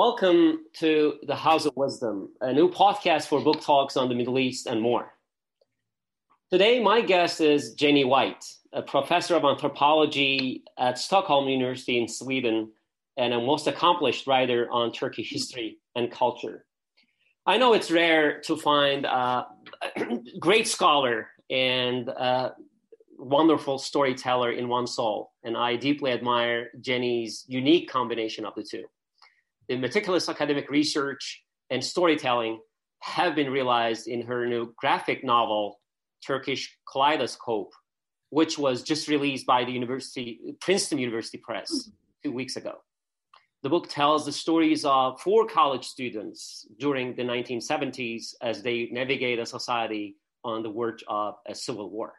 Welcome to the House of Wisdom, a new podcast for book talks on the Middle East and more. Today, my guest is Jenny White, a professor of anthropology at Stockholm University in Sweden and a most accomplished writer on Turkish history and culture. I know it's rare to find a great scholar and a wonderful storyteller in one soul, and I deeply admire Jenny's unique combination of the two. The meticulous academic research and storytelling have been realized in her new graphic novel, Turkish Kaleidoscope, which was just released by the University Princeton University Press mm-hmm. two weeks ago. The book tells the stories of four college students during the 1970s as they navigate a society on the verge of a civil war.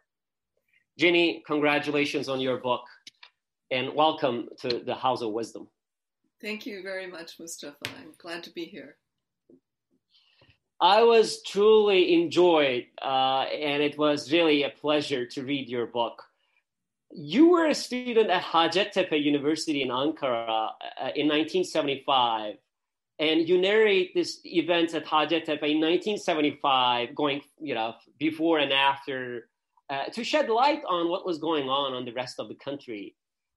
Jenny, congratulations on your book and welcome to the House of Wisdom. Thank you very much, Mustafa. I'm glad to be here. I was truly enjoyed, uh, and it was really a pleasure to read your book. You were a student at Hacettepe University in Ankara uh, in 1975, and you narrate this event at Hacettepe in 1975, going, you know, before and after, uh, to shed light on what was going on on the rest of the country.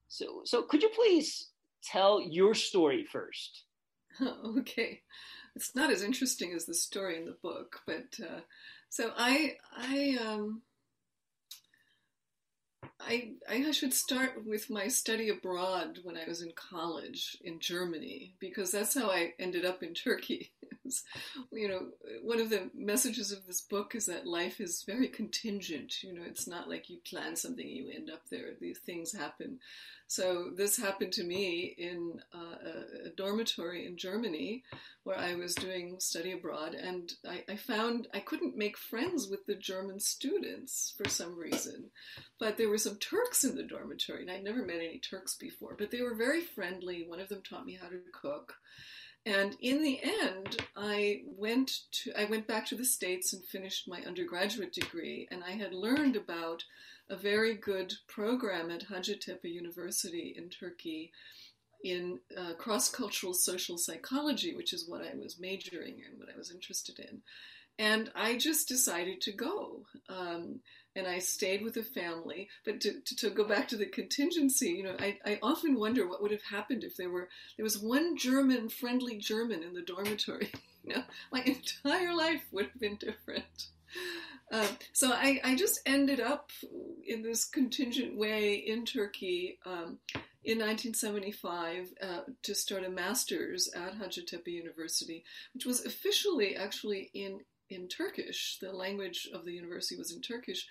So, so could you please tell your story first? okay it's not as interesting as the story in the book, but uh, so I I um I I should start with my study abroad when I was in college in Germany because that's how I ended up in Turkey. you know, one of the messages of this book is that life is very contingent. You know, it's not like you plan something you end up there. These things happen. So this happened to me in uh, a, dormitory in Germany where I was doing study abroad, and I, I, found I couldn't make friends with the German students for some reason. But there were some Turks in the dormitory, and I'd never met any Turks before, but they were very friendly. One of them taught me how to cook. And in the end, I went to I went back to the States and finished my undergraduate degree, and I had learned about a very good program at Hacettepe University in Turkey in uh, cross cultural social psychology, which is what I was majoring in, what I was interested in. And I just decided to go. Um, and I stayed with the family. But to, to, to, go back to the contingency, you know, I, I often wonder what would have happened if there were there was one German, friendly German in the dormitory. you know, my entire life would have been different. Uh, so I, I just ended up in this contingent way in Turkey um, in 1975 uh, to start a master's at Hacettepe University, which was officially actually in in Turkish. The language of the university was in Turkish,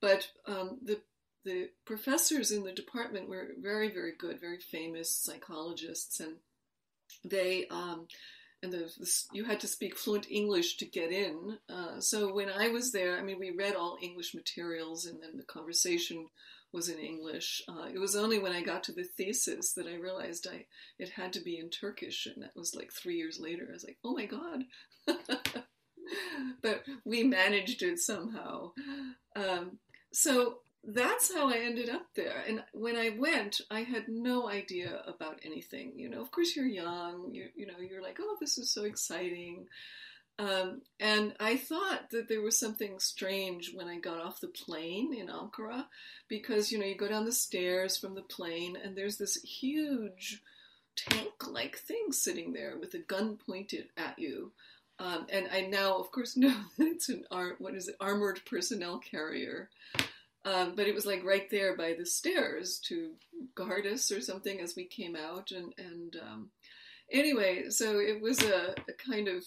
but um, the the professors in the department were very very good, very famous psychologists, and they um, and the, the, you had to speak fluent English to get in. Uh, so when I was there, I mean, we read all English materials, and then the conversation was in English. Uh, it was only when I got to the thesis that I realized I it had to be in Turkish, and that was like three years later. I was like, oh my god. but we managed it somehow. Um, so that's how I ended up there. And when I went, I had no idea about anything. You know, of course, you're young. You you know, you're like, oh, this is so exciting. Um, and I thought that there was something strange when I got off the plane in Ankara, because you know you go down the stairs from the plane, and there's this huge tank-like thing sitting there with a gun pointed at you. Um, and I now, of course, know that it's an ar- what is it, armored personnel carrier. Um, but it was like right there by the stairs to guard us or something as we came out. And, and um, anyway, so it was a, a, kind of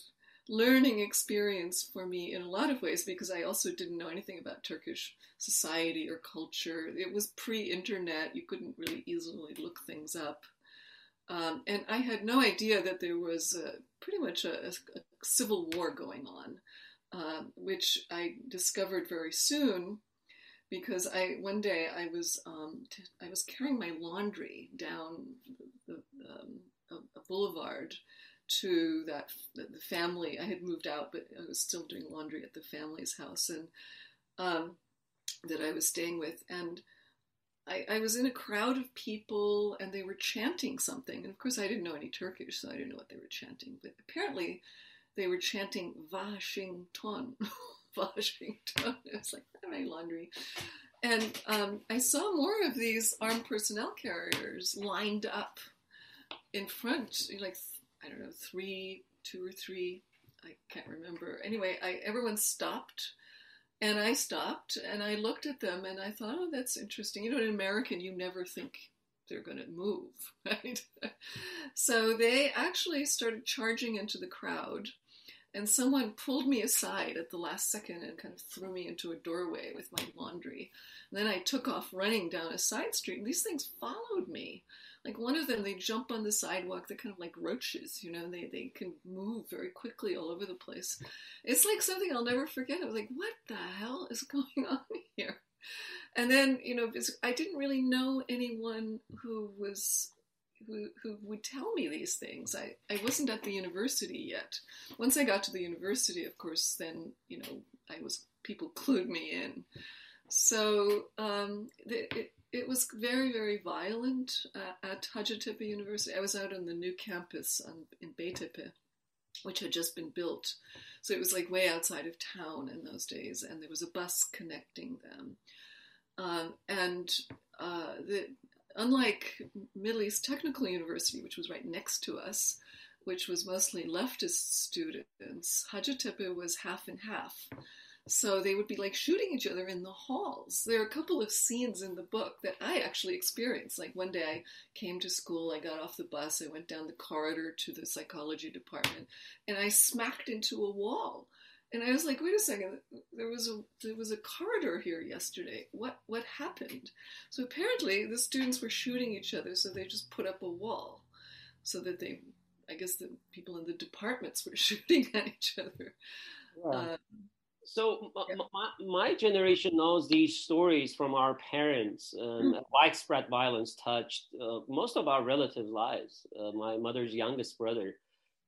learning experience for me in a lot of ways because I also didn't know anything about Turkish society or culture. It was pre internet, you couldn't really easily look things up. Um, and I had no idea that there was a, pretty much a, a, civil war going on, uh, which I discovered very soon because I one day I was um, t- I was carrying my laundry down the, um, a, a, boulevard to that the family. I had moved out, but I was still doing laundry at the family's house and um, that I was staying with, and I, I, was in a crowd of people and they were chanting something. And of course, I didn't know any Turkish, so I didn't know what they were chanting. But apparently, they were chanting Washington. Washington. It's like, my laundry. And um, I saw more of these armed personnel carriers lined up in front, like, I don't know, three, two or three. I can't remember. Anyway, I, everyone stopped and I stopped and I looked at them and I thought, oh, that's interesting. You know, in American, you never think they're going to move, right? so they actually started charging into the crowd. And someone pulled me aside at the last second and kind of threw me into a doorway with my laundry. And then I took off running down a side street, and these things followed me. Like one of them they jump on the sidewalk they're kind of like roaches you know they, they can move very quickly all over the place. It's like something i'll never forget. I was like what the hell is going on here? And then you know i didn't really know anyone who was who, who would tell me these things. I, I wasn't at the university yet. Once I got to the university, of course, then, you know, I was, people clued me in. So um, it, it was very, very violent uh, at Hacettepe University. I was out on the new campus on, in Beytepe, which had just been built. So it was like way outside of town in those days, and there was a bus connecting them. Um, and uh, the, unlike Middle East Technical University, which was right next to us, which was mostly leftist students, Hacettepe was half and half. So they would be like shooting each other in the halls. There are a couple of scenes in the book that I actually experienced. Like one day I came to school, I got off the bus, I went down the corridor to the psychology department, and I smacked into a wall. And I was like, wait a second, there was a there was a corridor here yesterday. What what happened? So apparently the students were shooting each other, so they just put up a wall so that they I guess the people in the departments were shooting at each other. Yeah. Uh, so yeah. my, my, generation knows these stories from our parents. Um, mm. Widespread violence touched uh, most of our relatives' lives. Uh, my mother's youngest brother,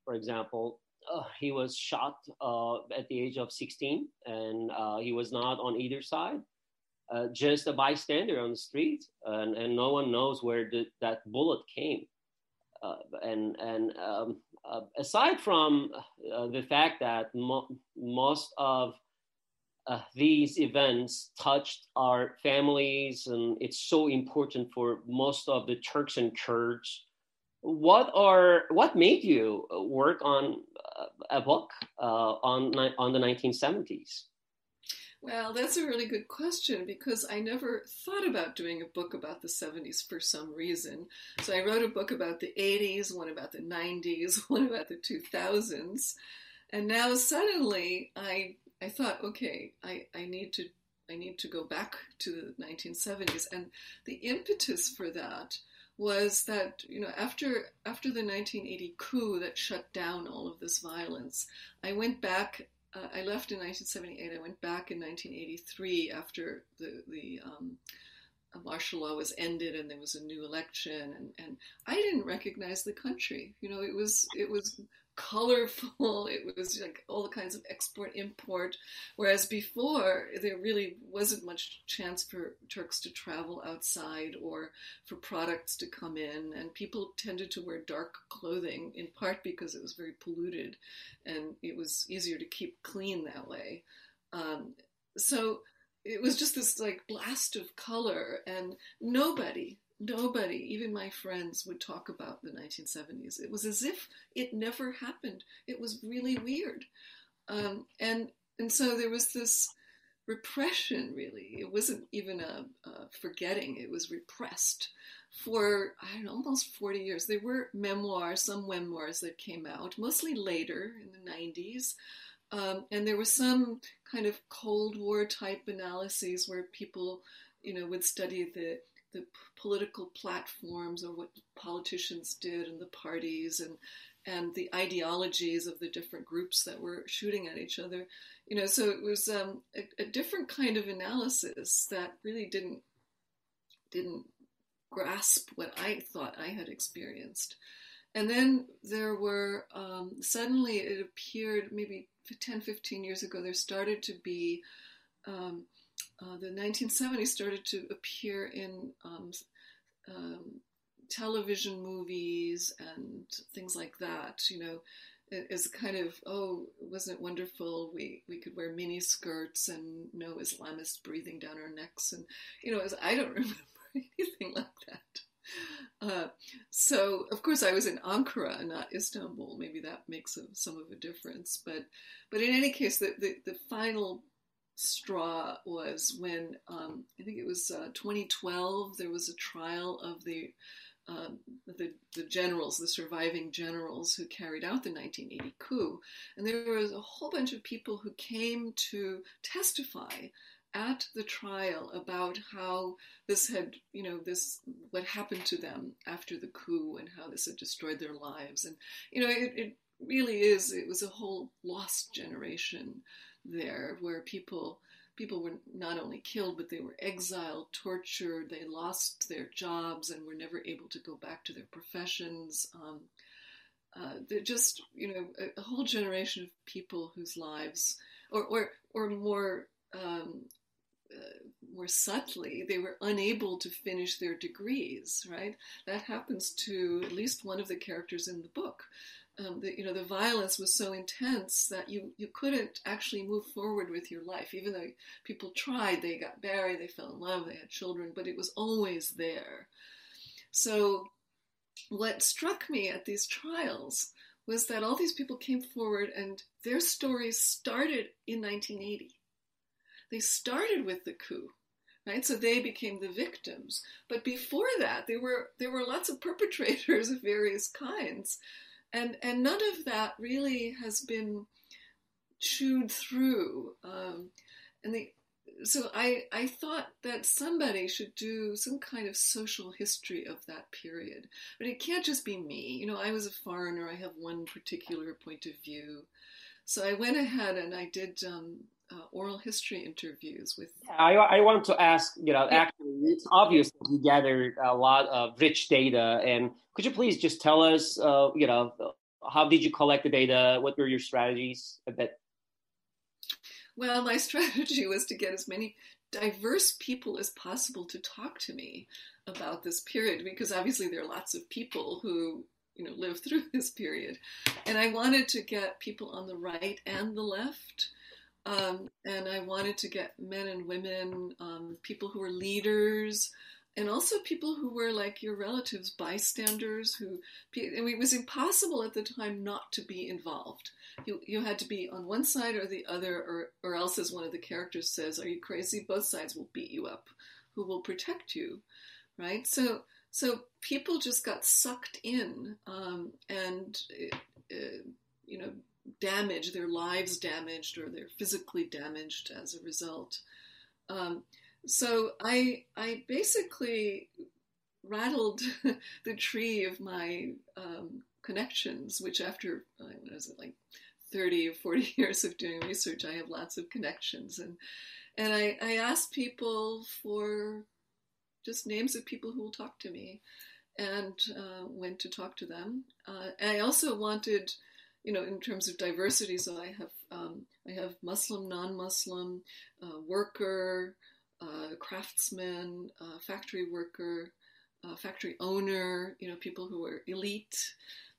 for example, uh, he was shot uh, at the age of 16, and uh, he was not on either side, uh, just a bystander on the street, and, and no one knows where the, that bullet came. and and um, aside from the fact that mo- most of uh, these events touched our families, and it's so important for most of the Turks and Kurds. What are what made you work on uh, a book uh, on on the 1970s? Well, that's a really good question because I never thought about doing a book about the 70s for some reason. So I wrote a book about the 80s, one about the 90s, one about the 2000s. And now suddenly I I thought, okay, I, I need to I need to go back to the 1970s, and the impetus for that was that you know after after the 1980 coup that shut down all of this violence, I went back. Uh, I left in 1978. I went back in 1983 after the the um, martial law was ended and there was a new election, and, and I didn't recognize the country. You know, it was it was colorful. It was like all the kinds of export import. Whereas before, there really wasn't much chance for Turks to travel outside or for products to come in. And people tended to wear dark clothing in part because it was very polluted and it was easier to keep clean that way. Um, so it was just this like blast of color and nobody nobody, even my friends, would talk about the 1970s. It was as if it never happened. It was really weird. Um, and, and so there was this repression, really. It wasn't even a, a, forgetting, it was repressed for, I don't know, almost 40 years. There were memoirs, some memoirs that came out, mostly later in the 90s. Um, and there was some kind of Cold War type analyses where people, you know, would study the the political platforms or what politicians did and the parties and and the ideologies of the different groups that were shooting at each other. You know, so it was um, a, a, different kind of analysis that really didn't didn't grasp what I thought I had experienced. And then there were um, suddenly it appeared maybe 10, 15 years ago there started to be um, uh, the 1970s started to appear in um, um, television movies and things like that. You know, as kind of oh, wasn't it wonderful? We we could wear mini skirts and no Islamists breathing down our necks, and you know, as I don't remember anything like that. Uh, so of course I was in Ankara, not Istanbul. Maybe that makes a, some of a difference. But but in any case, the the, the final straw was when um, I think it was uh, 2012. There was a trial of the um, the, the generals, the surviving generals who carried out the 1980 coup. And there was a whole bunch of people who came to testify at the trial about how this had, you know, this, what happened to them after the coup and how this had destroyed their lives. And, you know, it, it really is, it was a whole lost generation there where people people were not only killed, but they were exiled, tortured, they lost their jobs and were never able to go back to their professions. Um, uh, they're just, you know, a, a, whole generation of people whose lives, or, or, or more, um, uh, more subtly, they were unable to finish their degrees, right? That happens to at least one of the characters in the book um, the, you know, the violence was so intense that you, you couldn't actually move forward with your life. Even though people tried, they got married, they fell in love, they had children, but it was always there. So, what struck me at these trials was that all these people came forward and their stories started in 1980. They started with the coup, right? So they became the victims. But before that, there were there were lots of perpetrators of various kinds and and none of that really has been chewed through. Um, and the so I, I thought that somebody should do some kind of social history of that period. But it can't just be me. You know, I was a foreigner, I have one particular point of view. So I went ahead and I did um, uh, oral history interviews with. I, I want to ask, you know, actually, it's obvious that you gathered a lot of rich data. And could you please just tell us, uh, you know, how did you collect the data? What were your strategies a bit? Well, my strategy was to get as many diverse people as possible to talk to me about this period because obviously there are lots of people who you know live through this period and i wanted to get people on the right and the left um, and I wanted to get men and women, um, people who were leaders, and also people who were like your relatives, bystanders. Who and it was impossible at the time not to be involved. You you had to be on one side or the other, or or else, as one of the characters says, "Are you crazy? Both sides will beat you up. Who will protect you?" Right. So so people just got sucked in, um, and uh, you know damaged, their lives damaged, or they're physically damaged as a result. Um, so I I basically rattled the tree of my um, connections, which after uh, what was it like thirty or forty years of doing research, I have lots of connections, and and I, I asked people for just names of people who will talk to me, and uh, went to talk to them. Uh, I also wanted you know, in terms of diversity, so I have um, I have Muslim, non-Muslim, uh, worker, uh, craftsman, uh, factory worker, uh, factory owner. You know, people who were elite,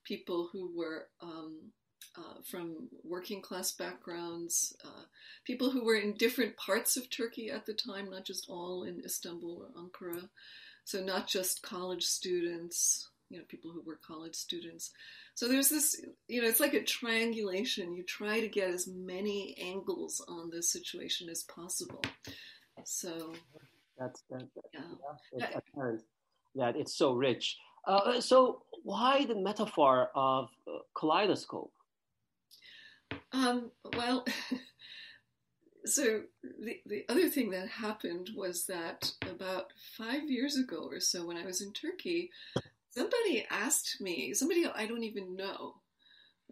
people who were um, uh, from working class backgrounds, uh, people who were in different parts of Turkey at the time, not just all in Istanbul or Ankara. So not just college students, you know, people who were college students. So there's this, you know, it's like a triangulation. You try to get as many angles on this situation as possible. So that's that, that yeah. yeah it's apparent that it's so rich. Uh, so why the metaphor of uh, kaleidoscope? Um, well, so the, the other thing that happened was that about five years ago or so, when I was in Turkey, somebody asked me, somebody I don't even know,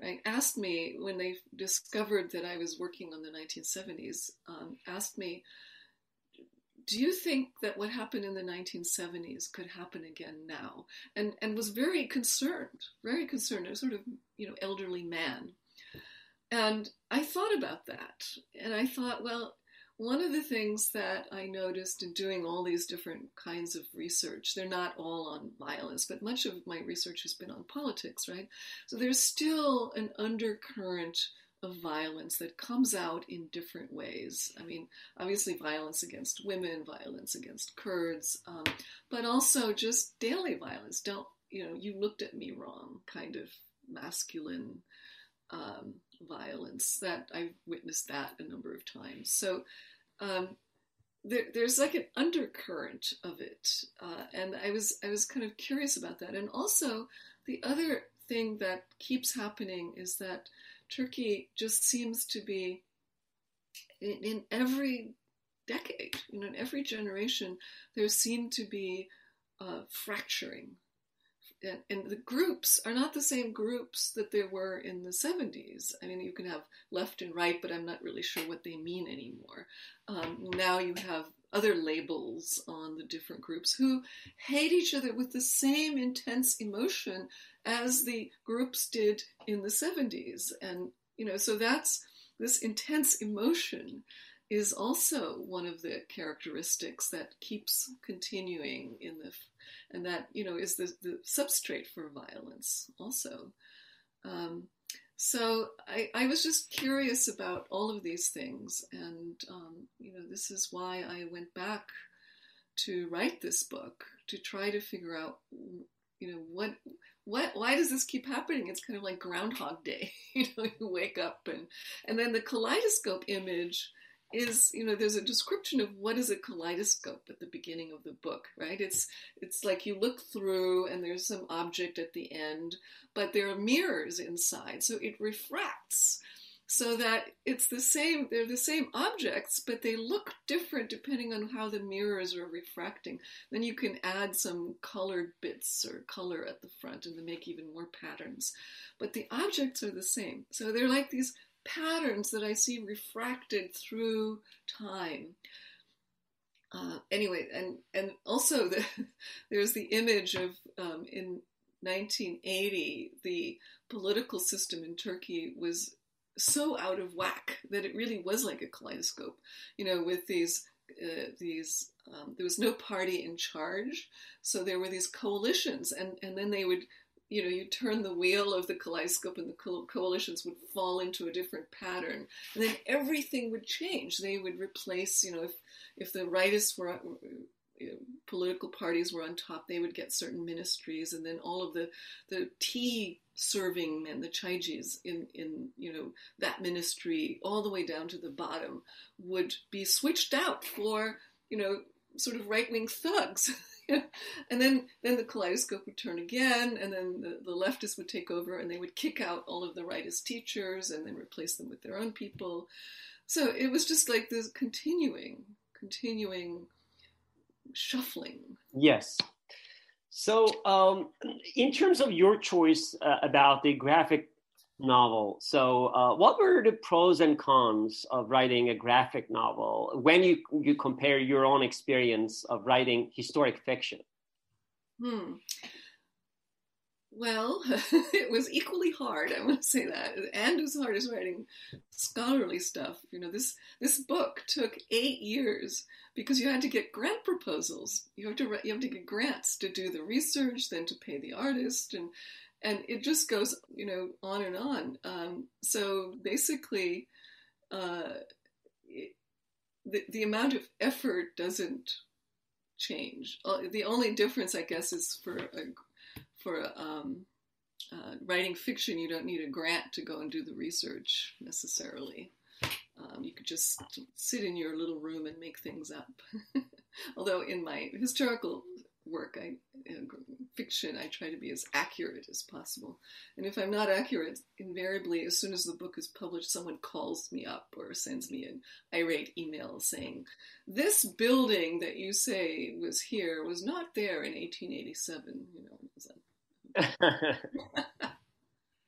right, asked me when they discovered that I was working on the 1970s, um, asked me, do you think that what happened in the 1970s could happen again now? And and was very concerned, very concerned. A sort of you know elderly man, and I thought about that, and I thought, well, one of the things that I noticed in doing all these different kinds of research, they're not all on violence, but much of my research has been on politics, right? So there's still an undercurrent of violence that comes out in different ways. I mean, obviously, violence against women, violence against Kurds, um, but also just daily violence. Don't, you know, you looked at me wrong kind of masculine um, violence that I've witnessed that a number of times. So um, there, there's like an undercurrent of it, uh, and I was I was kind of curious about that. And also, the other thing that keeps happening is that Turkey just seems to be in, in every decade, you know, in every generation, there seem to be uh, fracturing and, and, the groups are not the same groups that there were in the 70s. I mean, you can have left and right, but I'm not really sure what they mean anymore. Um, now you have other labels on the different groups who hate each other with the same intense emotion as the groups did in the 70s. And, you know, so that's this intense emotion is also one of the characteristics that keeps continuing in the and that you know is the, the substrate for violence also. Um, so I, I, was just curious about all of these things and um, you know this is why i went back to write this book to try to figure out you know what what why does this keep happening? It's kind of like groundhog day you know you wake up and and then the kaleidoscope image is you know there's a description of what is a kaleidoscope at the beginning of the book right? It's it's like you look through and there's some object at the end but there are mirrors inside so it refracts. So that it's the same they're the same objects but they look different depending on how the mirrors are refracting. Then you can add some colored bits or color at the front and to make even more patterns. But the objects are the same. So they're like these patterns that I see refracted through time. Uh, anyway, and and also the, there's the image of um, in 1980 the political system in Turkey was so out of whack that it really was like a kaleidoscope, you know, with these uh, these um, there was no party in charge, so there were these coalitions, and and then they would you know, you turn the wheel of the kaleidoscope and the co- coalitions would fall into a different pattern. And then everything would change. They would replace, you know, if, if the rightists were, uh, you know, political parties were on top, they would get certain ministries. And then all of the, the tea serving men, the chaijis in, in, you know, that ministry, all the way down to the bottom, would be switched out for, you know, sort of right wing thugs. and then then the kaleidoscope would turn again, and then the, the leftists would take over, and they would kick out all of the rightist teachers, and then replace them with their own people. So it was just like this continuing, continuing shuffling. Yes. So, um, in terms of your choice uh, about the graphic novel. So, uh, what were the pros and cons of writing a graphic novel when you you compare your own experience of writing historic fiction? Hmm. Well, it was equally hard. I want to say that, and as hard as writing scholarly stuff. You know, this this book took eight years because you had to get grant proposals. You have to you have to get grants to do the research, then to pay the artist, and and it just goes, you know, on and on. Um, so basically, uh, it, the the amount of effort doesn't change. Uh, the only difference, I guess, is for a, for um, uh, writing fiction, you don't need a grant to go and do the research necessarily. Um, you could just sit in your little room and make things up. Although in my historical work, I fiction, I try to be as accurate as possible. And if I'm not accurate, invariably, as soon as the book is published, someone calls me up or sends me an irate email saying, "This building that you say was here was not there in 1887." You know.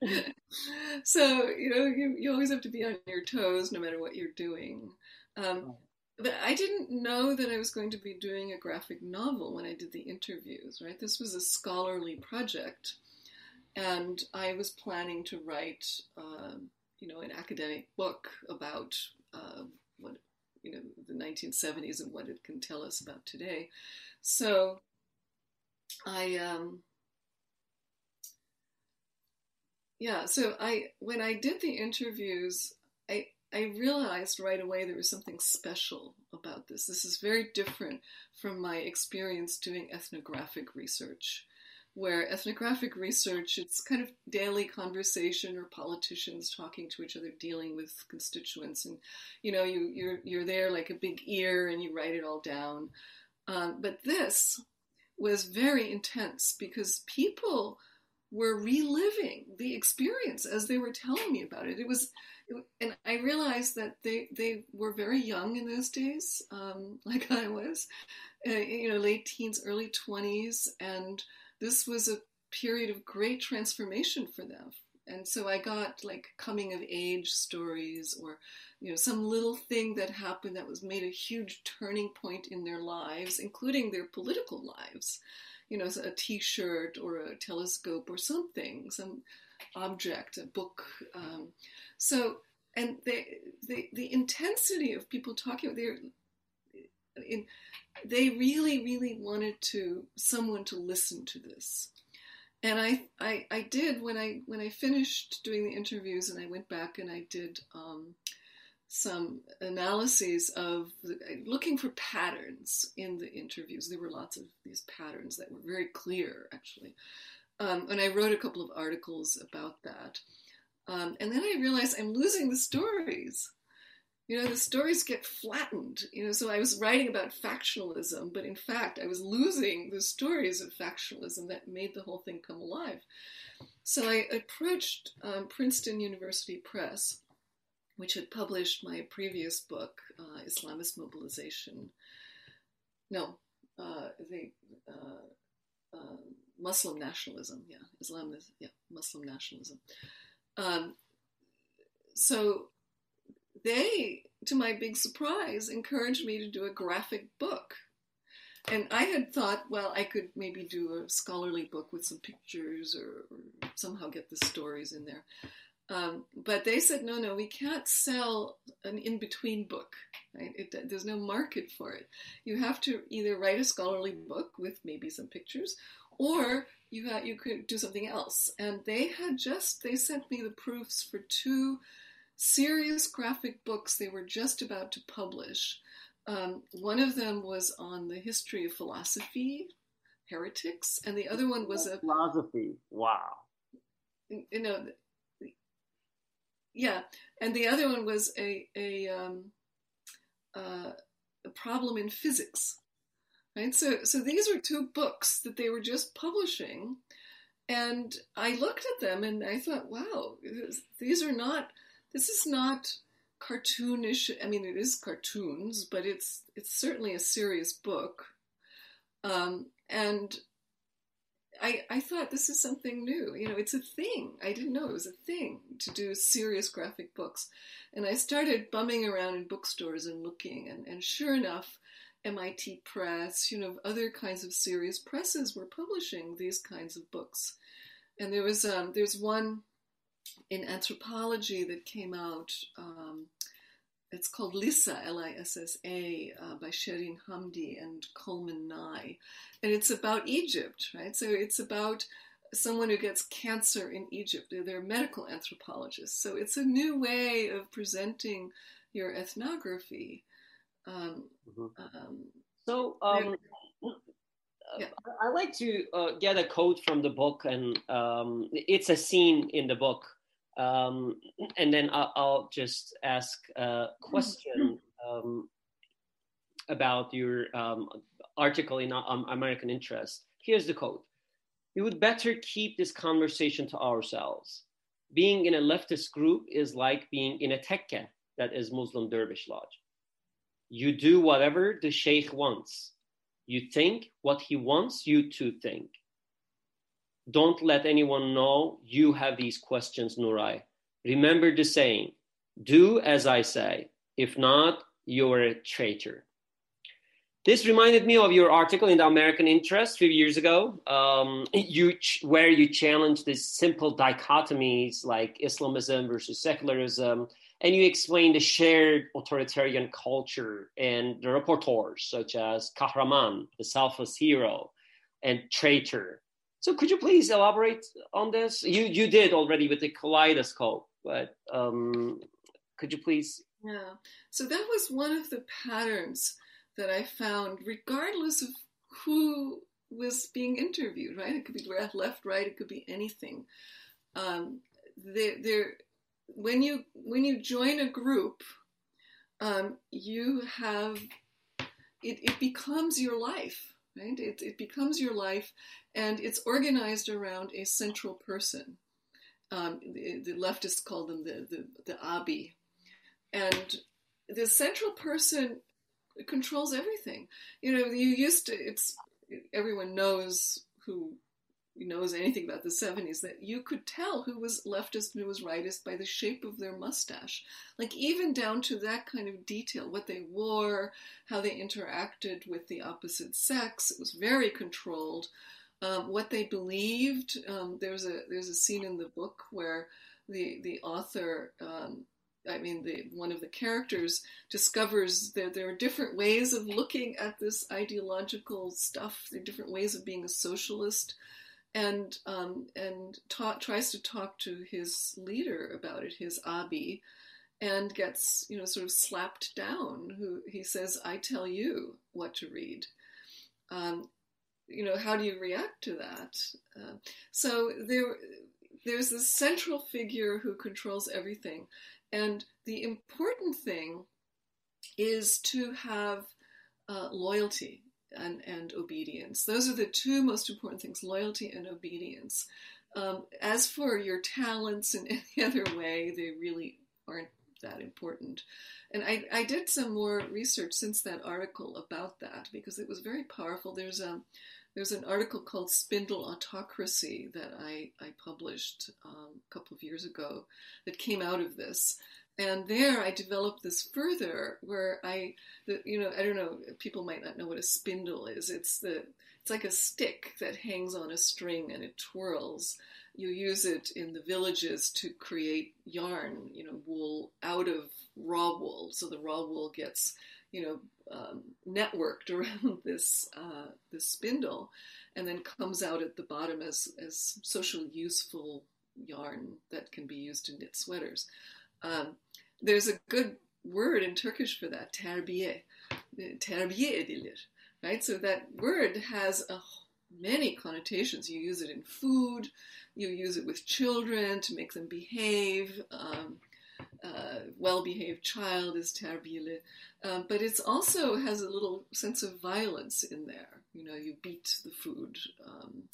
so you know you, you always have to be on your toes no matter what you're doing um, but I didn't know that I was going to be doing a graphic novel when I did the interviews, right? This was a scholarly project, and I was planning to write, uh, you know, an academic book about uh, what you know the 1970s and what it can tell us about today. So I um, yeah, so I when I did the interviews, I I realized right away there was something special about this. This is very different from my experience doing ethnographic research where ethnographic research it's kind of daily conversation or politicians talking to each other dealing with constituents and you know you you're you're there like a big ear and you write it all down um, but this was very intense because people were reliving the experience as they were telling me about it it was and I realized that they they were very young in those days, um, like I was, uh, you know, late teens, early twenties, and this was a period of great transformation for them. And so I got like coming of age stories or, you know, some little thing that happened that was made a huge turning point in their lives, including their political lives. You know, a t shirt or a telescope or something, some object, a book. Um, so, and the, the, the intensity of people talking, they're, in, they really, really wanted to someone to listen to this. And I, I, I did when I when I finished doing the interviews, and I went back and I did um, some analyses of the, looking for patterns in the interviews. There were lots of these patterns that were very clear, actually. Um, and I wrote a couple of articles about that. Um, and then I realized I'm losing the stories. You know the stories get flattened. You know so i was writing about factionalism but in fact i was losing the stories of factionalism that made the whole thing come alive. So i approached um, princeton university press which had published my previous book uh, islamist mobilization. No uh, uh, uh muslim nationalism yeah islam yeah muslim nationalism um, so they, to my big surprise, encouraged me to do a graphic book. And I had thought, well, I could maybe do a scholarly book with some pictures or, or somehow get the stories in there. Um, but they said, no, no, we can't sell an in between book. Right? It, there's no market for it. You have to either write a scholarly book with maybe some pictures, or you, ha- you could do something else. And they had just, they sent me the proofs for two serious graphic books they were just about to publish. Um, one of them was on the history of philosophy, heretics, and the other one was a philosophy. Wow. You know, yeah, and the other one was a a, um, uh, a problem in physics. Right. So so these were two books that they were just publishing, and I looked at them and I thought, wow, these are not this is not cartoonish. I mean, it is cartoons, but it's it's certainly a serious book. Um, and I I thought this is something new. You know, it's a thing. I didn't know it was a thing to do serious graphic books. And I started bumming around in bookstores and looking, and, and sure enough, MIT Press, you know, other kinds of serious presses were publishing these kinds of books. And there was um, there's one in anthropology that came out. Um, it's called Lissa, L-I-S-S-A, uh, by Sherine Hamdy and Coleman Nye, and it's about Egypt, right? So it's about someone who gets cancer in Egypt. They're, they're medical anthropologists, so it's a new way of presenting your ethnography. Um, mm-hmm. um, so um, yeah. I like to uh, get a quote from the book, and um, it's a scene in the book um, and then I'll, I'll, just ask a question um, about your um, article in um, American Interest. Here's the quote We would better keep this conversation to ourselves. Being in a leftist group is like being in a tekke, that is Muslim Dervish Lodge. You do whatever the Sheikh wants. You think what he wants you to think don't let anyone know you have these questions, Nuray. Remember the saying, do as I say. If not, you're a traitor. This reminded me of your article in the American Interest a few years ago, um, you ch- where you challenged these simple dichotomies like Islamism versus secularism, and you explain the shared authoritarian culture and the reporters such as Kahraman, the selfless hero, and traitor. So could you please elaborate on this? You you did already with the kaleidoscope, but um, could you please? Yeah. So that was one of the patterns that I found, regardless of who was being interviewed. Right? It could be left, right. It could be anything. Um, there, there when you when you join a group, um, you have it, it becomes your life, right? It, it becomes your life, and it's organized around a central person. Um, the, the, leftists call them the the, the abi, and the central person controls everything. You know, you used to. It's everyone knows who knows anything about the 70s that you could tell who was leftist and who was rightist by the shape of their mustache. Like, even down to that kind of detail what they wore, how they interacted with the opposite sex. It was very controlled. Um, what they believed. Um, there's a there's a scene in the book where the the author um, I mean, the, one of the characters discovers that there are different ways of looking at this ideological stuff. There are different ways of being a socialist and um, and ta- tries to talk to his leader about it, his abi, and gets you know sort of slapped down. Who he says, "I tell you what to read." Um, you know, how do you react to that? Uh, so there, there's this central figure who controls everything, and the important thing is to have uh, loyalty and, and obedience. Those are the two most important things loyalty and obedience. Um, as for your talents in any other way, they really aren't that important. And I, I did some more research since that article about that because it was very powerful. There's a there's an article called Spindle Autocracy that I, I published um, a couple of years ago that came out of this and there I developed this further where I, the, you know, I don't know, people might not know what a spindle is. It's the, it's like a stick that hangs on a string and it twirls. You use it in the villages to create yarn, you know, wool out of raw wool. So the raw wool gets, you know, um, networked around this uh, this spindle, and then comes out at the bottom as as socially useful yarn that can be used to knit sweaters. Um, there's a good word in Turkish for that, terbiye. Terbiye edilir. Right? So that word has a, many connotations. You use it in food, you use it with children to make them behave. Um, uh, well-behaved child is terbiyeli, um, but it also has a little sense of violence in there. You know, you beat the food um,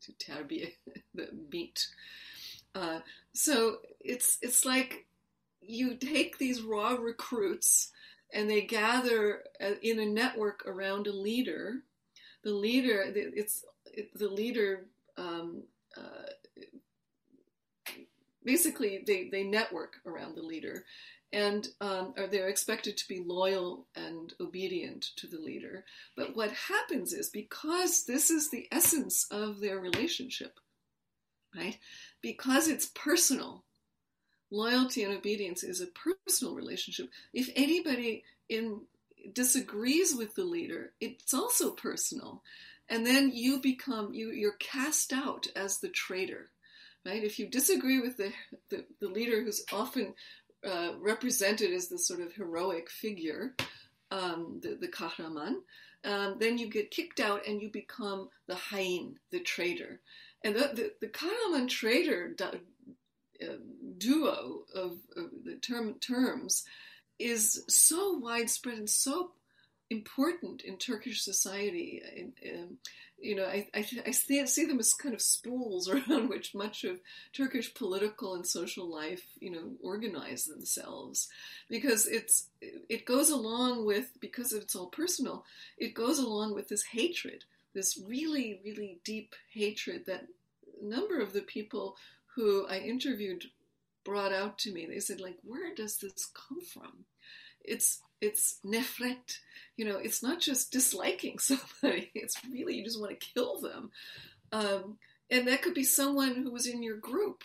to terbiye, the beat. Uh, so it's it's like you take these raw recruits and they gather uh, in a network around a leader. The leader, it's the leader. Um, uh, basically, they, they network around the leader, and um, they're expected to be loyal and obedient to the leader. But what happens is because this is the essence of their relationship, right? Because it's personal, loyalty and obedience is a personal relationship. If anybody in disagrees with the leader, it's also personal. And then you become you you're cast out as the traitor. Right? If you disagree with the the, the leader who's often uh, represented as this sort of heroic figure, um, the, the kahraman, um, then you get kicked out and you become the hain, the traitor. And the, the, the kahraman traitor duo of, of the term, terms is so widespread and so important in Turkish society. Um, you know, I, I, I see, see, them as kind of spools around which much of Turkish political and social life, you know, organize themselves, because it's it goes along with because it's all personal. It goes along with this hatred, this really really deep hatred that a number of the people who I interviewed brought out to me. They said, like, where does this come from? It's it's nefret, you know. It's not just disliking somebody. It's really you just want to kill them, um, and that could be someone who was in your group,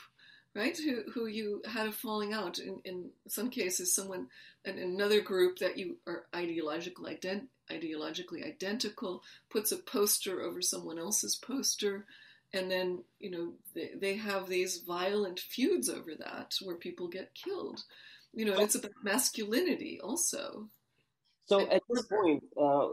right? Who, who you had a falling out. In, in some cases, someone in another group that you are ideologically, ident- ideologically identical puts a poster over someone else's poster. And then, you know, they, they have these violent feuds over that where people get killed. You know, it's about masculinity also. So at this point, uh,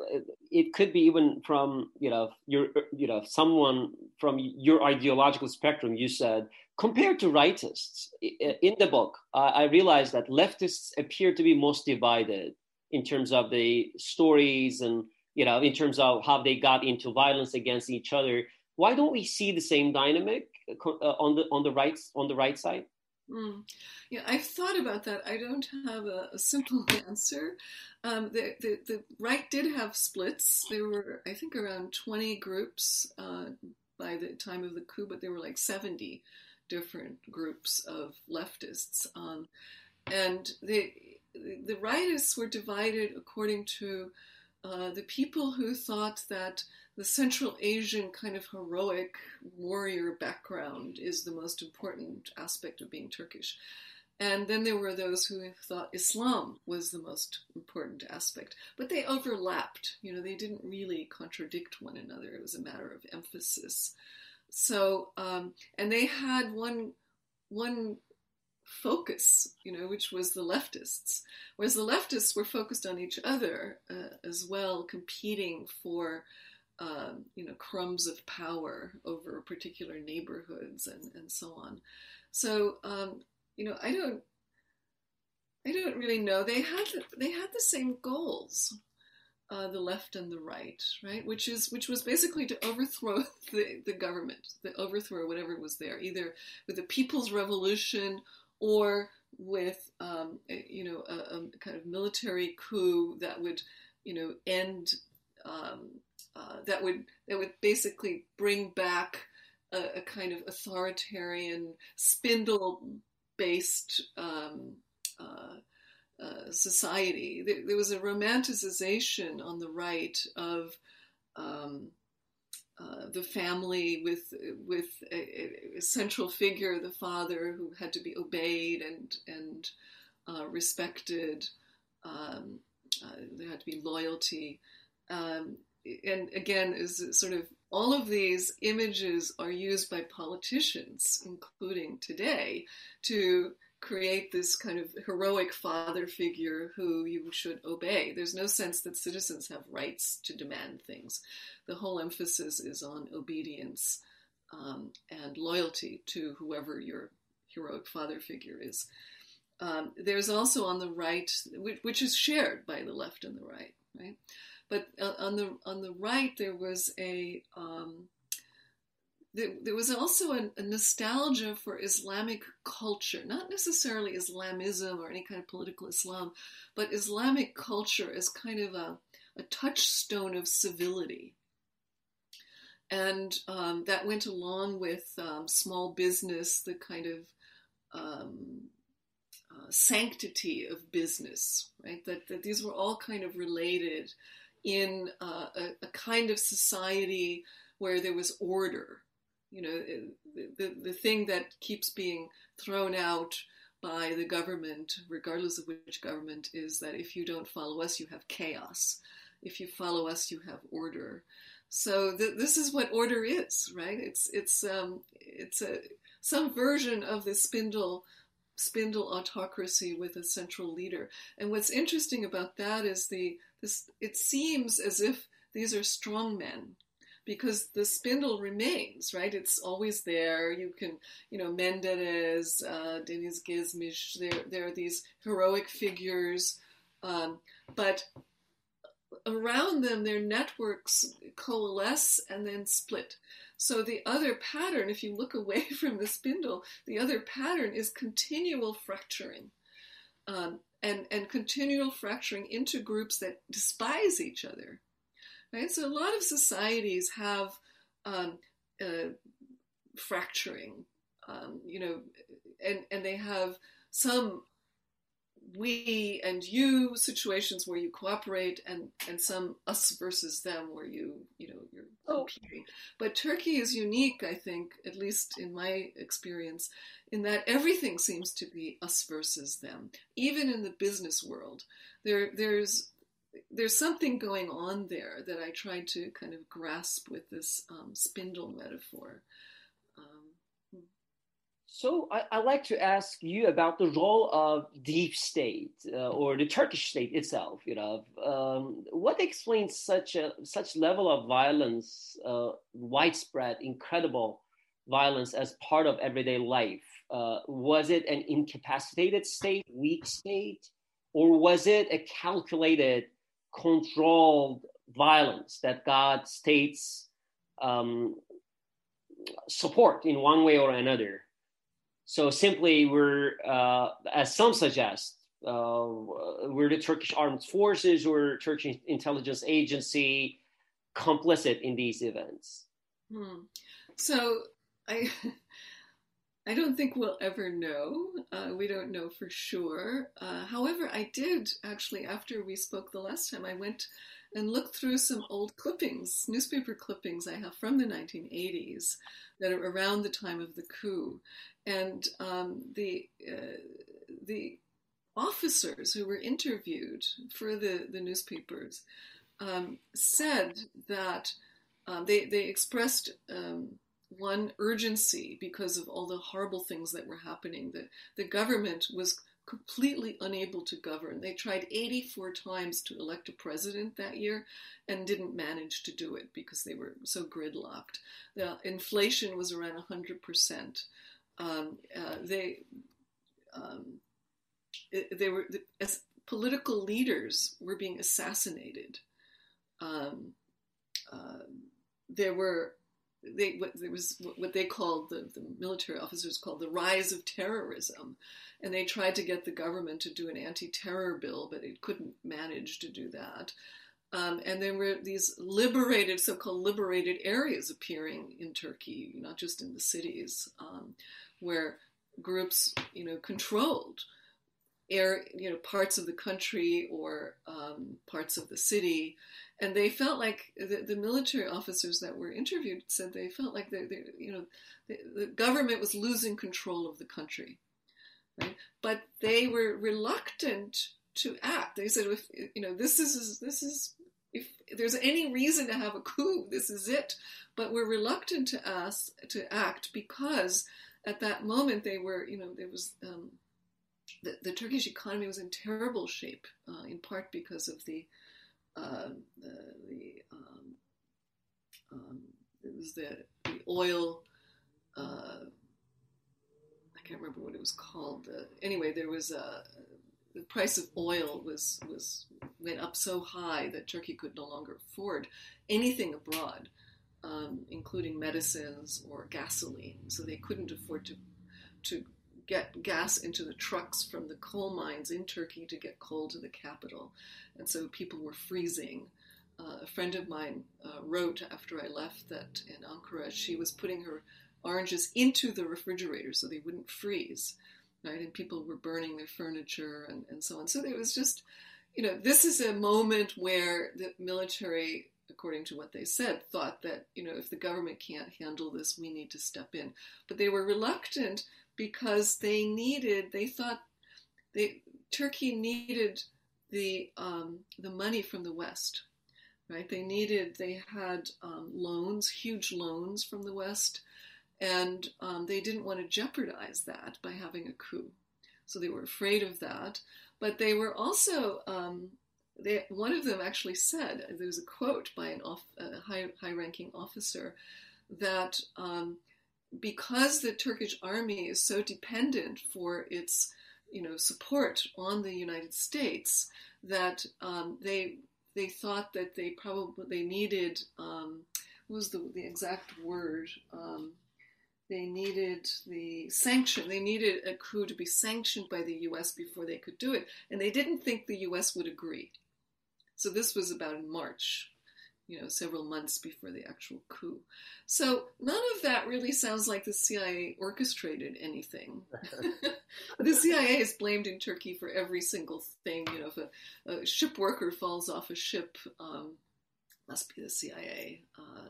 it could be even from you know your you know someone from your ideological spectrum. You said compared to rightists in the book, uh, I realized that leftists appear to be most divided in terms of the stories and you know in terms of how they got into violence against each other. Why don't we see the same dynamic uh, on the on the right on the right side? Mm. Yeah, I've thought about that. I don't have a, a simple answer. Um, the, the, the, right did have splits. There were, I think, around 20 groups uh, by the time of the coup, but there were like 70 different groups of leftists. Um, and the, the rightists were divided according to uh, the people who thought that the Central Asian kind of heroic warrior background is the most important aspect of being Turkish. And then there were those who thought Islam was the most important aspect. But they overlapped. You know, they didn't really contradict one another. It was a matter of emphasis. So, um, and they had one, one focus, you know, which was the leftists. Whereas the leftists were focused on each other uh, as well, competing for um, you know, crumbs of power over particular neighborhoods and, and so on. So, um, you know, I don't, I don't really know. They had they had the same goals, uh, the left and the right, right? Which is which was basically to overthrow the, the government, the overthrow whatever was there, either with the People's Revolution or with um, you know a, a, kind of military coup that would you know end um, uh, that would that would basically bring back a, a kind of authoritarian spindle based um, uh, uh, society. There, there, was a romanticization on the right of um, uh, the family with with a, a, central figure, the father, who had to be obeyed and and uh, respected. Um, uh, there had to be loyalty. Um, and again, is sort of all of these images are used by politicians, including today, to create this kind of heroic father figure who you should obey. There's no sense that citizens have rights to demand things. The whole emphasis is on obedience um, and loyalty to whoever your heroic father figure is. Um, there's also on the right, which, which is shared by the left and the right, right? But uh, on the on the right, there was a um, there, was also a, a, nostalgia for Islamic culture, not necessarily Islamism or any kind of political Islam, but Islamic culture as kind of a, a touchstone of civility. And um, that went along with um, small business, the kind of um, uh, sanctity of business, right? That, that these were all kind of related in uh, a, a, kind of society where there was order. You know, the, the, thing that keeps being thrown out by the government, regardless of which government, is that if you don't follow us, you have chaos. If you follow us, you have order. So th- this is what order is, right? It's it's um, it's a some version of the spindle spindle autocracy with a central leader. And what's interesting about that is the this it seems as if these are strong men because the spindle remains, right? It's always there. You can, you know, Menderes, uh, Deniz Gezmiş, there, there are these heroic figures, um, but around them, their networks coalesce and then split. So the other pattern, if you look away from the spindle, the other pattern is continual fracturing. Um, and, and continual fracturing into groups that despise each other. Right? So a lot of societies have um, uh, fracturing, um, you know, and, and they have some we and you situations where you cooperate and and some us versus them where you you know you're oh. competing but turkey is unique i think at least in my experience in that everything seems to be us versus them even in the business world there there's there's something going on there that i tried to kind of grasp with this um, spindle metaphor so I, would like to ask you about the role of deep state uh, or the Turkish state itself. You know, um, what explains such a such level of violence, uh, widespread, incredible violence as part of everyday life? Uh, was it an incapacitated state, weak state, or was it a calculated, controlled violence that God states um, support in one way or another? So simply, we're, uh, as some suggest, uh, we're the Turkish armed forces or Turkish intelligence agency complicit in these events. Hmm. So I, I don't think we'll ever know. Uh, we don't know for sure. Uh, however, I did actually after we spoke the last time. I went and looked through some old clippings, newspaper clippings I have from the 1980s that are around the time of the coup, and um, the uh, the officers who were interviewed for the the newspapers um, said that um, they they expressed um, one urgency because of all the horrible things that were happening. That the government was completely unable to govern. They tried 84 times to elect a president that year and didn't manage to do it because they were so gridlocked. The inflation was around 100% um, uh, they um, they were as political leaders were being assassinated. Um, uh, there were they what, there was what they called the, the military officers called the rise of terrorism, and they tried to get the government to do an anti-terror bill, but it couldn't manage to do that. Um, and there were these liberated, so-called liberated areas appearing in Turkey, not just in the cities. Um, where groups, you know, controlled air, you know, parts of the country or um, parts of the city, and they felt like the, the, military officers that were interviewed said they felt like they, they you know, the, the government was losing control of the country, right? But they were reluctant to act. They said, if you know, this is this is if there's any reason to have a coup, this is it. But we're reluctant to to act because at that moment they were, you know, there was um, the, the, Turkish economy was in terrible shape, uh, in part because of the uh, the, um, um, it was the the oil. Uh, I can't remember what it was called. Uh, anyway, there was a the price of oil was was went up so high that Turkey could no longer afford anything abroad um, including medicines or gasoline. So they couldn't afford to to get gas into the trucks from the coal mines in Turkey to get coal to the capital, and so people were freezing. Uh, a friend of mine uh, wrote after I left that in Ankara she was putting her oranges into the refrigerator so they wouldn't freeze, right? And people were burning their furniture and, and so on. So it was just, you know, this is a moment where the military according to what they said, thought that, you know, if the government can't handle this, we need to step in. But they were reluctant because they needed, they thought they, Turkey needed the, um, the money from the West, right? They needed, they had um, loans, huge loans from the West, and um, they didn't want to jeopardize that by having a coup. So they were afraid of that. But they were also um, they, one of them actually said, there's a quote by an off, a high, high-ranking officer, that um, because the Turkish army is so dependent for its you know support on the United States that um, they they thought that they probably they needed um, what was the the exact word um, they needed the sanction they needed a coup to be sanctioned by the U.S. before they could do it and they didn't think the U.S. would agree so this was about in March. You know, several months before the actual coup. So none of that really sounds like the CIA orchestrated anything. the CIA is blamed in Turkey for every single thing. You know, if a, a ship worker falls off a ship, um, must be the CIA. Uh,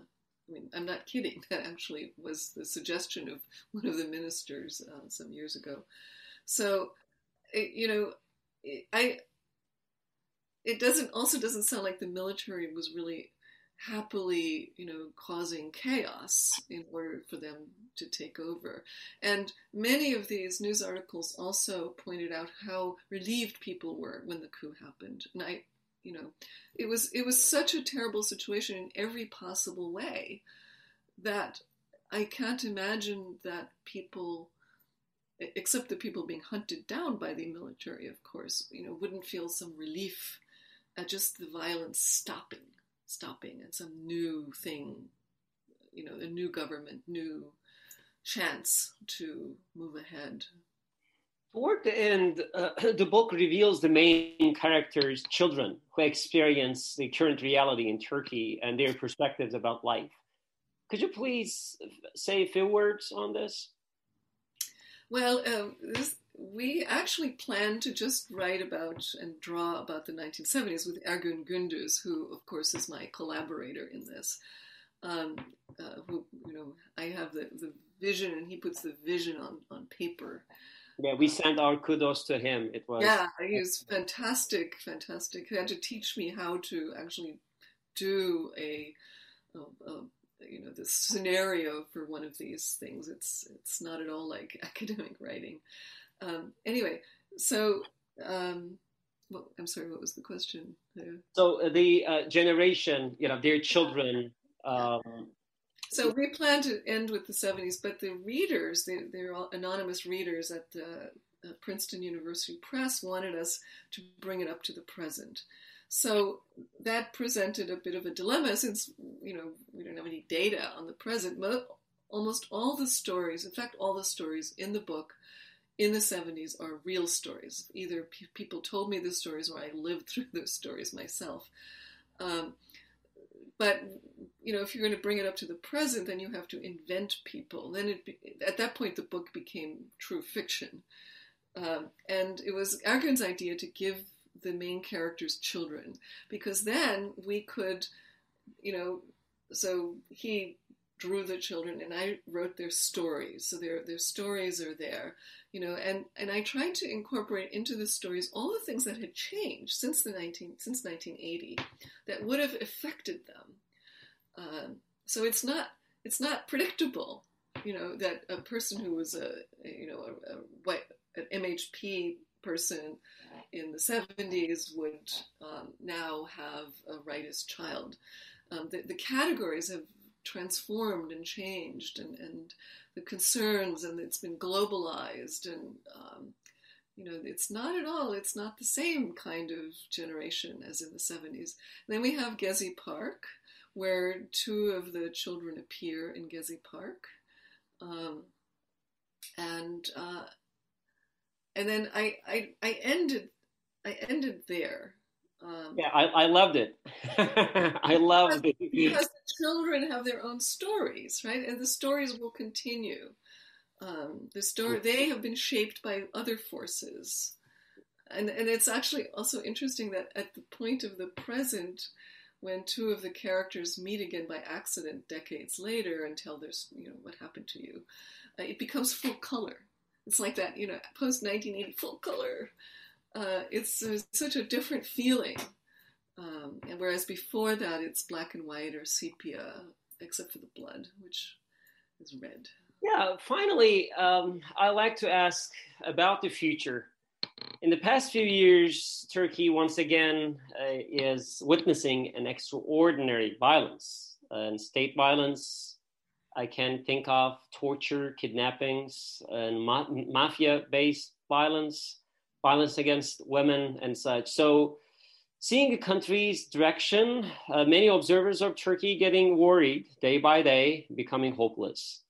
I mean, I'm not kidding. That actually was the suggestion of one of the ministers uh, some years ago. So, it, you know, it, I. It doesn't also doesn't sound like the military was really happily, you know, causing chaos in order for them to take over. And many of these news articles also pointed out how relieved people were when the coup happened. And I, you know, it was it was such a terrible situation in every possible way that I can't imagine that people except the people being hunted down by the military, of course, you know, wouldn't feel some relief at just the violence stopping stopping and some new thing, you know, a new government, new chance to move ahead. Toward the end, uh, the book reveals the main characters' children who experience the current reality in Turkey and their perspectives about life. Could you please say a few words on this? Well, um, this, we actually planned to just write about and draw about the 1970s with Ergun Gündüz, who, of course, is my collaborator in this. Um, uh, who, you know, I have the, the vision, and he puts the vision on, on paper. Yeah, we sent our kudos to him. It was yeah, he was fantastic, fantastic. He had to teach me how to actually do a, a, a you know the scenario for one of these things. It's it's not at all like academic writing. Um, anyway, so um, well, I'm sorry, what was the question? So uh, the uh, generation, you know, their children. Um, so we plan to end with the 70s, but the readers, they, they're all anonymous readers at the uh, Princeton University Press, wanted us to bring it up to the present. So that presented a bit of a dilemma since you know we don't have any data on the present. But almost all the stories, in fact, all the stories in the book in the 70s are real stories. Either pe- people told me the stories or I lived through those stories myself. Um, but you know, if you're going to bring it up to the present, then you have to invent people. Then it be, at that point, the book became true fiction, um, and it was Ergun's idea to give the main characters children because then we could, you know, so he drew the children and I wrote their stories. So their their stories are there, you know, and, and I tried to incorporate into the stories all the things that had changed since the 19 since 1980 that would have affected them. Um, so it's not it's not predictable, you know, that a person who was a, you know a, a white an MHP person in the 70s would um, now have a rightist child. Um, the, the, categories have transformed and changed and, and the concerns and it's been globalized and um, you know it's not at all it's not the same kind of generation as in the 70s then we have gezi park where two of the children appear in gezi park. Um, and uh, and then I, I i ended i ended there um, yeah, I, I loved it. I loved it because the children have their own stories, right? And the stories will continue. Um, the story they have been shaped by other forces, and and it's actually also interesting that at the point of the present, when two of the characters meet again by accident decades later and tell their you know what happened to you, uh, it becomes full color. It's like that, you know, post 1980 full color uh, it's, such a different feeling. Um, and whereas before that, it's black and white or sepia, except for the blood, which is red. Yeah, finally, um, I'd like to ask about the future. In the past few years, Turkey once again uh, is witnessing an extraordinary violence and state violence. I can think of torture, kidnappings, and ma- mafia based violence violence against women and such. So, seeing the country's direction, uh, many observers of Turkey getting worried day by day, becoming hopeless.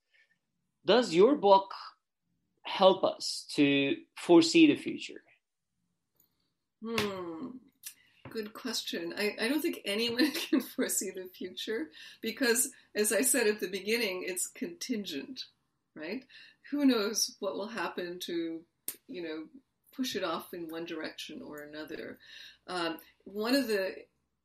Does your book help us to foresee the future? Hmm. good question. I, I don't think anyone can foresee the future because, as I said at the beginning, it's contingent, right? Who knows what will happen to, you know, push it off in one direction or another. Um, one of the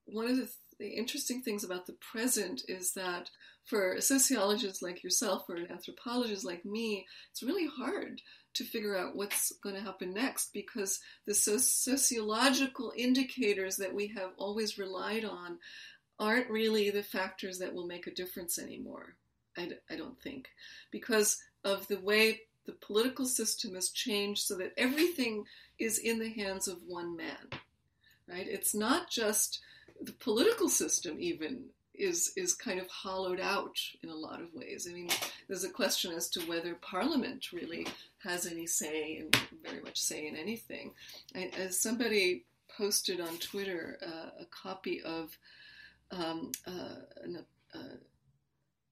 one of the, the interesting things about the present is that for a sociologist like yourself or an anthropologist like me, it's really hard to figure out what's going to happen next because the so- sociological indicators that we have always relied on aren't really the factors that will make a difference anymore. I d- I don't think because of the way the political system has changed so that everything is in the hands of one man right it's not just the political system even is is kind of hollowed out in a lot of ways. I mean, there's a question as to whether Parliament really has any say and very much say in anything. I, as somebody posted on Twitter uh, a copy of um, uh, an, uh,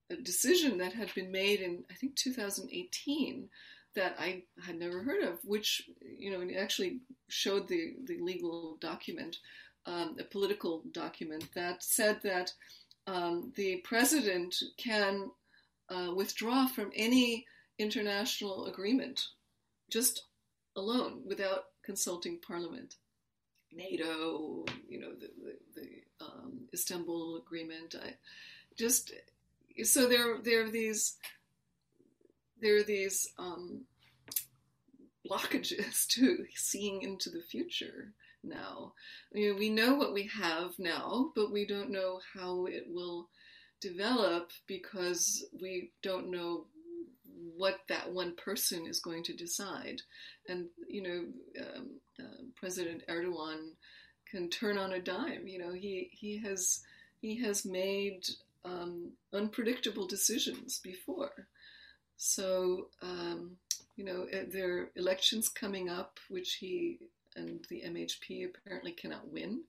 a decision that had been made in I think 2018 that I had never heard of, which you know actually showed the the legal document, um, a political document that said that um, the president can uh, withdraw from any international agreement just alone without consulting parliament. NATO, you know, the, the, the um, Istanbul Agreement. I just so there there are these there are these um, blockages to seeing into the future now. You know, we know what we have now, but we don't know how it will develop because we don't know what that one person is going to decide. And, you know, um, uh, President Erdogan can turn on a dime. You know, he, he has he has made um, unpredictable decisions before. So, um, you know, eh, there are elections coming up, which he and the MHP apparently cannot win,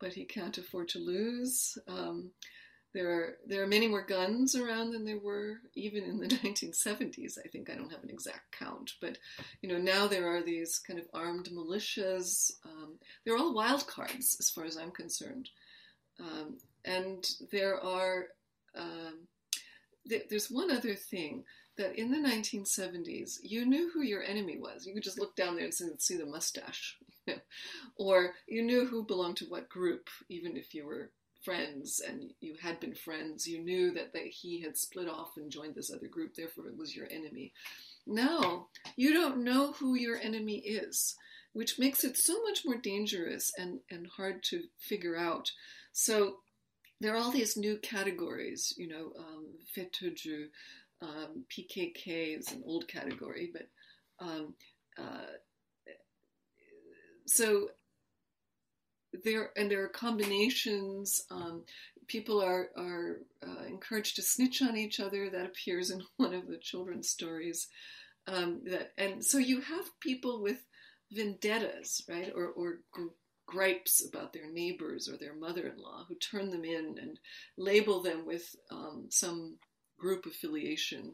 but he can't afford to lose. Um, there are there are many more guns around than there were even in the 1970s. I think I don't have an exact count, but you know now there are these kind of armed militias. Um, they're all wild cards as far as I'm concerned, um, and there are um, th- there's one other thing that in the 1970s, you knew who your enemy was. You could just look down there and see the mustache. or you knew who belonged to what group, even if you were friends and you had been friends. You knew that they, he had split off and joined this other group, therefore it was your enemy. Now, you don't know who your enemy is, which makes it so much more dangerous and, and hard to figure out. So, there are all these new categories, you know, um, FETÖ'cü, um, PKK is an old category, but um, uh, so there and there are combinations. Um, people are are uh, encouraged to snitch on each other. That appears in one of the children's stories. Um, that and so you have people with vendettas, right, or or gripes about their neighbors or their mother-in-law who turn them in and label them with um, some group affiliation,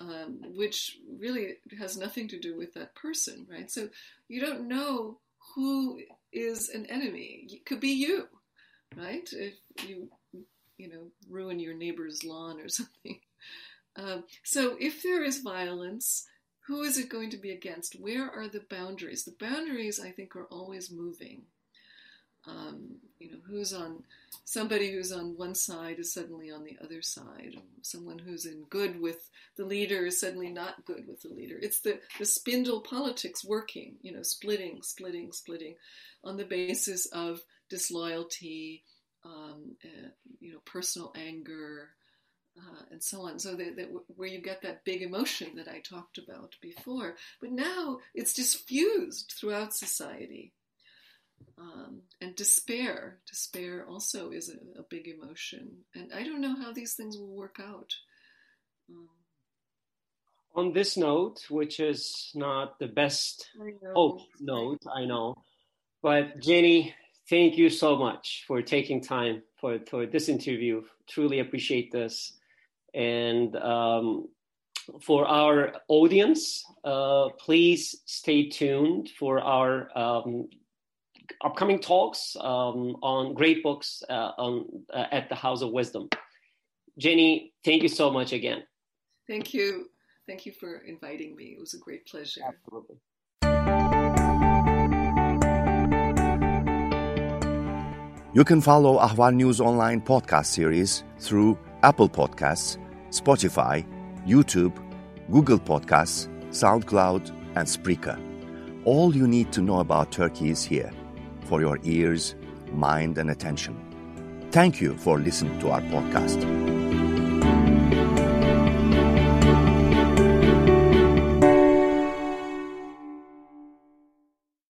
um, which really has nothing to do with that person, right? So you don't know who is an enemy. It could be you, right? If you, you know, ruin your neighbor's lawn or something. Um, so if there is violence, who is it going to be against? Where are the boundaries? The boundaries, I think, are always moving. Um, you know, who's on somebody who's on one side is suddenly on the other side. Someone who's in good with the leader is suddenly not good with the leader. It's the, the spindle politics working, you know, splitting, splitting, splitting on the basis of disloyalty, um, uh, you know, personal anger, uh, and so on. So that, that, where you get that big emotion that I talked about before, but now it's diffused throughout society. Um, and despair. Despair also is a, a, big emotion. And I don't know how these things will work out. Um, On this note, which is not the best hope note, I know, but Jenny, thank you so much for taking time for, for this interview. Truly appreciate this. And um, for our audience, uh, please stay tuned for our um, upcoming talks um, on great books uh, on, uh, at the House of Wisdom. Jenny, thank you so much again. Thank you. Thank you for inviting me. It was a great pleasure. Absolutely. You can follow Ahval News Online podcast series through Apple Podcasts, Spotify, YouTube, Google Podcasts, SoundCloud, and Spreaker. All you need to know about Turkey is here for your ears, mind, and attention. Thank you for listening to our podcast.